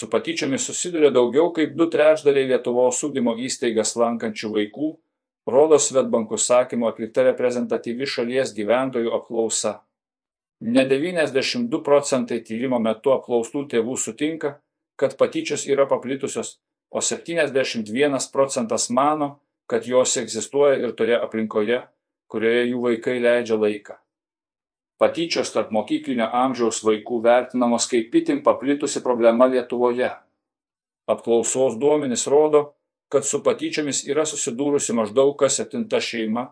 Su patyčiomis susiduria daugiau kaip du trečdaliai Lietuvos ūkdymo įstaigas lankančių vaikų, rodo Svetbank užsakymu atlikta reprezentatyvi šalies gyventojų apklausa. Ne 92 procentai tyrimo metu apklaustų tėvų sutinka, kad patyčios yra paplitusios, o 71 procentas mano, kad jos egzistuoja ir toje aplinkoje, kurioje jų vaikai leidžia laiką. Patyčios tarp mokyklinio amžiaus vaikų vertinamos kaip itin paplitusi problema Lietuvoje. Apklausos duomenys rodo, kad su patyčiomis yra susidūrusi maždaug kas septinta šeima,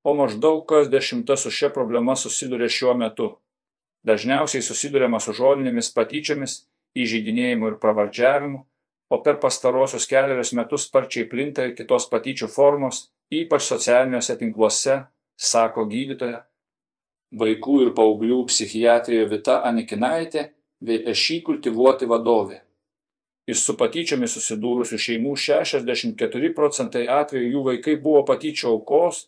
o maždaug kas dešimta su šia problema susiduria šiuo metu. Dažniausiai susidurima su žodinėmis patyčiomis, įžeidinėjimu ir pravardžiavimu, o per pastarosius keliarius metus sparčiai plinta ir kitos patyčių formos, ypač socialiniuose tinkluose, sako gydytoja vaikų ir paauglių psichiatrė Vita Anikinaitė VŠI kultivuoti vadovė. Iš su patyčiomis susidūrusių šeimų 64 procentai atvejų jų vaikai buvo patyčių aukos,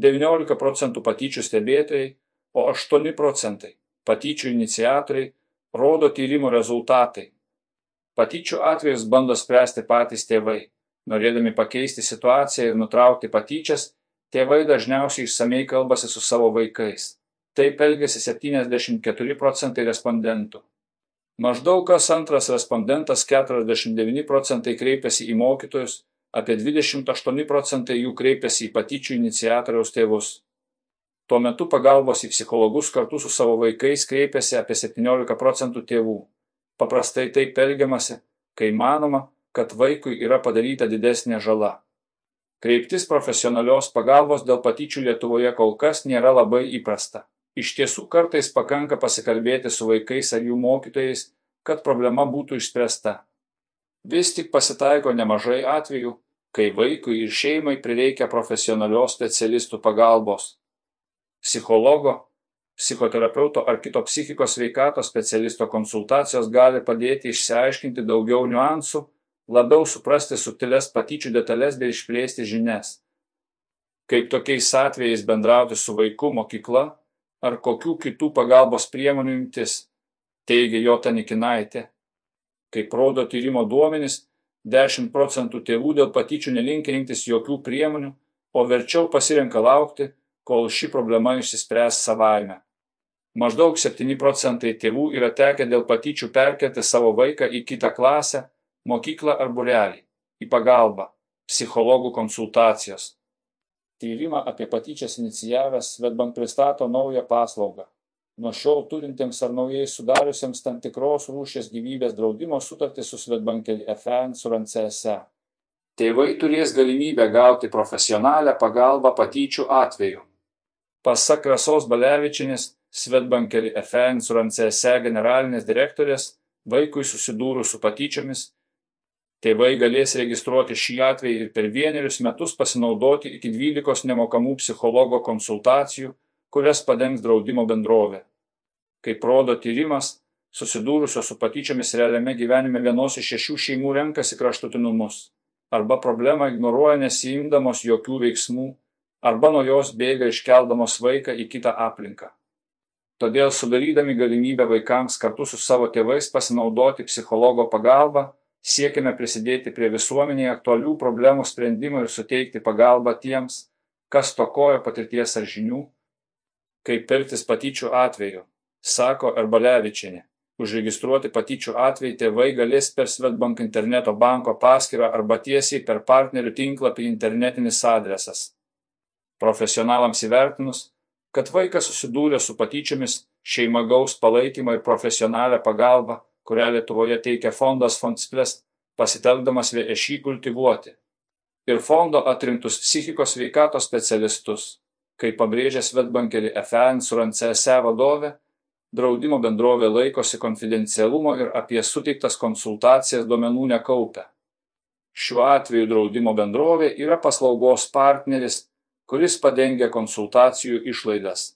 19 procentų patyčių stebėtojai, o 8 procentai patyčių iniciatoriai rodo tyrimo rezultatai. Patyčių atvejus bando spręsti patys tėvai. Norėdami pakeisti situaciją ir nutraukti patyčias, tėvai dažniausiai išsamei kalbasi su savo vaikais. Taip elgėsi 74 procentai respondentų. Maždaug kas antras respondentas 49 procentai kreipėsi į mokytojus, apie 28 procentai jų kreipėsi į patyčių iniciatoriaus tėvus. Tuo metu pagalbos į psichologus kartu su savo vaikais kreipėsi apie 17 procentų tėvų. Paprastai taip elgiamasi, kai manoma, kad vaikui yra padaryta didesnė žala. Kreiptis profesionalios pagalbos dėl patyčių Lietuvoje kol kas nėra labai įprasta. Iš tiesų kartais pakanka pasikalbėti su vaikais ar jų mokytojais, kad problema būtų išspręsta. Vis tik pasitaiko nemažai atvejų, kai vaikui ir šeimai prireikia profesionalios specialistų pagalbos. Psichologo, psichoterapeuto ar kito psichikos veikatos specialisto konsultacijos gali padėti išsiaiškinti daugiau niuansų, labiau suprasti subtiles patyčių detalės bei išplėsti žinias. Kaip tokiais atvejais bendrauti su vaiku mokykla, ar kokių kitų pagalbos priemonių imtis, teigia Jota Nikinaitė. Kaip rodo tyrimo duomenys, 10 procentų tėvų dėl patyčių nelinkia rinktis jokių priemonių, o verčiau pasirenka laukti, kol ši problema išsispręs savaime. Maždaug 7 procentai tėvų yra tekę dėl patyčių perkelti savo vaiką į kitą klasę, mokyklą ar burelį, į pagalbą, psichologų konsultacijos. Tyrimą apie patyčias inicijavęs Svetbank pristato naują paslaugą. Nuo šiol turintiems ar naujai sudariusiems tam tikros rūšies gyvybės draudimo sutartį su Svetbankeli FE Insurance SE. Tėvai turės galimybę gauti profesionalią pagalbą patyčių atveju. Pasak Rasos Balevičinės, Svetbankeli FE Insurance SE generalinės direktorės, vaikui susidūrus su patyčiomis Tėvai galės registruoti šį atvejį ir per vienerius metus pasinaudoti iki 12 nemokamų psichologo konsultacijų, kurias padengs draudimo bendrovė. Kaip rodo tyrimas, susidūrusios su patyčiomis realiame gyvenime vienos iš šešių šeimų renkasi kraštutinumus arba problemą ignoruoja nesijimdamos jokių veiksmų arba nuo jos bėga iškeldamos vaiką į kitą aplinką. Todėl sudarydami galimybę vaikams kartu su savo tėvais pasinaudoti psichologo pagalbą, Siekime prisidėti prie visuomenėje aktualių problemų sprendimo ir suteikti pagalbą tiems, kas tokoja patirties ar žinių, kaip elgtis patyčių atveju, sako Erbalevičianė. Užregistruoti patyčių atvejį tėvai galės per Svetbank interneto banko paskyrą arba tiesiai per partnerių tinklapį internetinis adresas. Profesionalams įvertinus, kad vaikas susidūrė su patyčiomis, šeima gaus palaikymą ir profesionalią pagalbą kurią Lietuvoje teikia fondas Fondsplest, pasitelkdamas VŠI kultivuoti. Ir fondo atrinktus psichikos veikatos specialistus, kaip pabrėžė Svetbankeli FE Insurance SE vadovė, draudimo bendrovė laikosi konfidencialumo ir apie suteiktas konsultacijas duomenų nekaupia. Šiuo atveju draudimo bendrovė yra paslaugos partneris, kuris padengia konsultacijų išlaidas.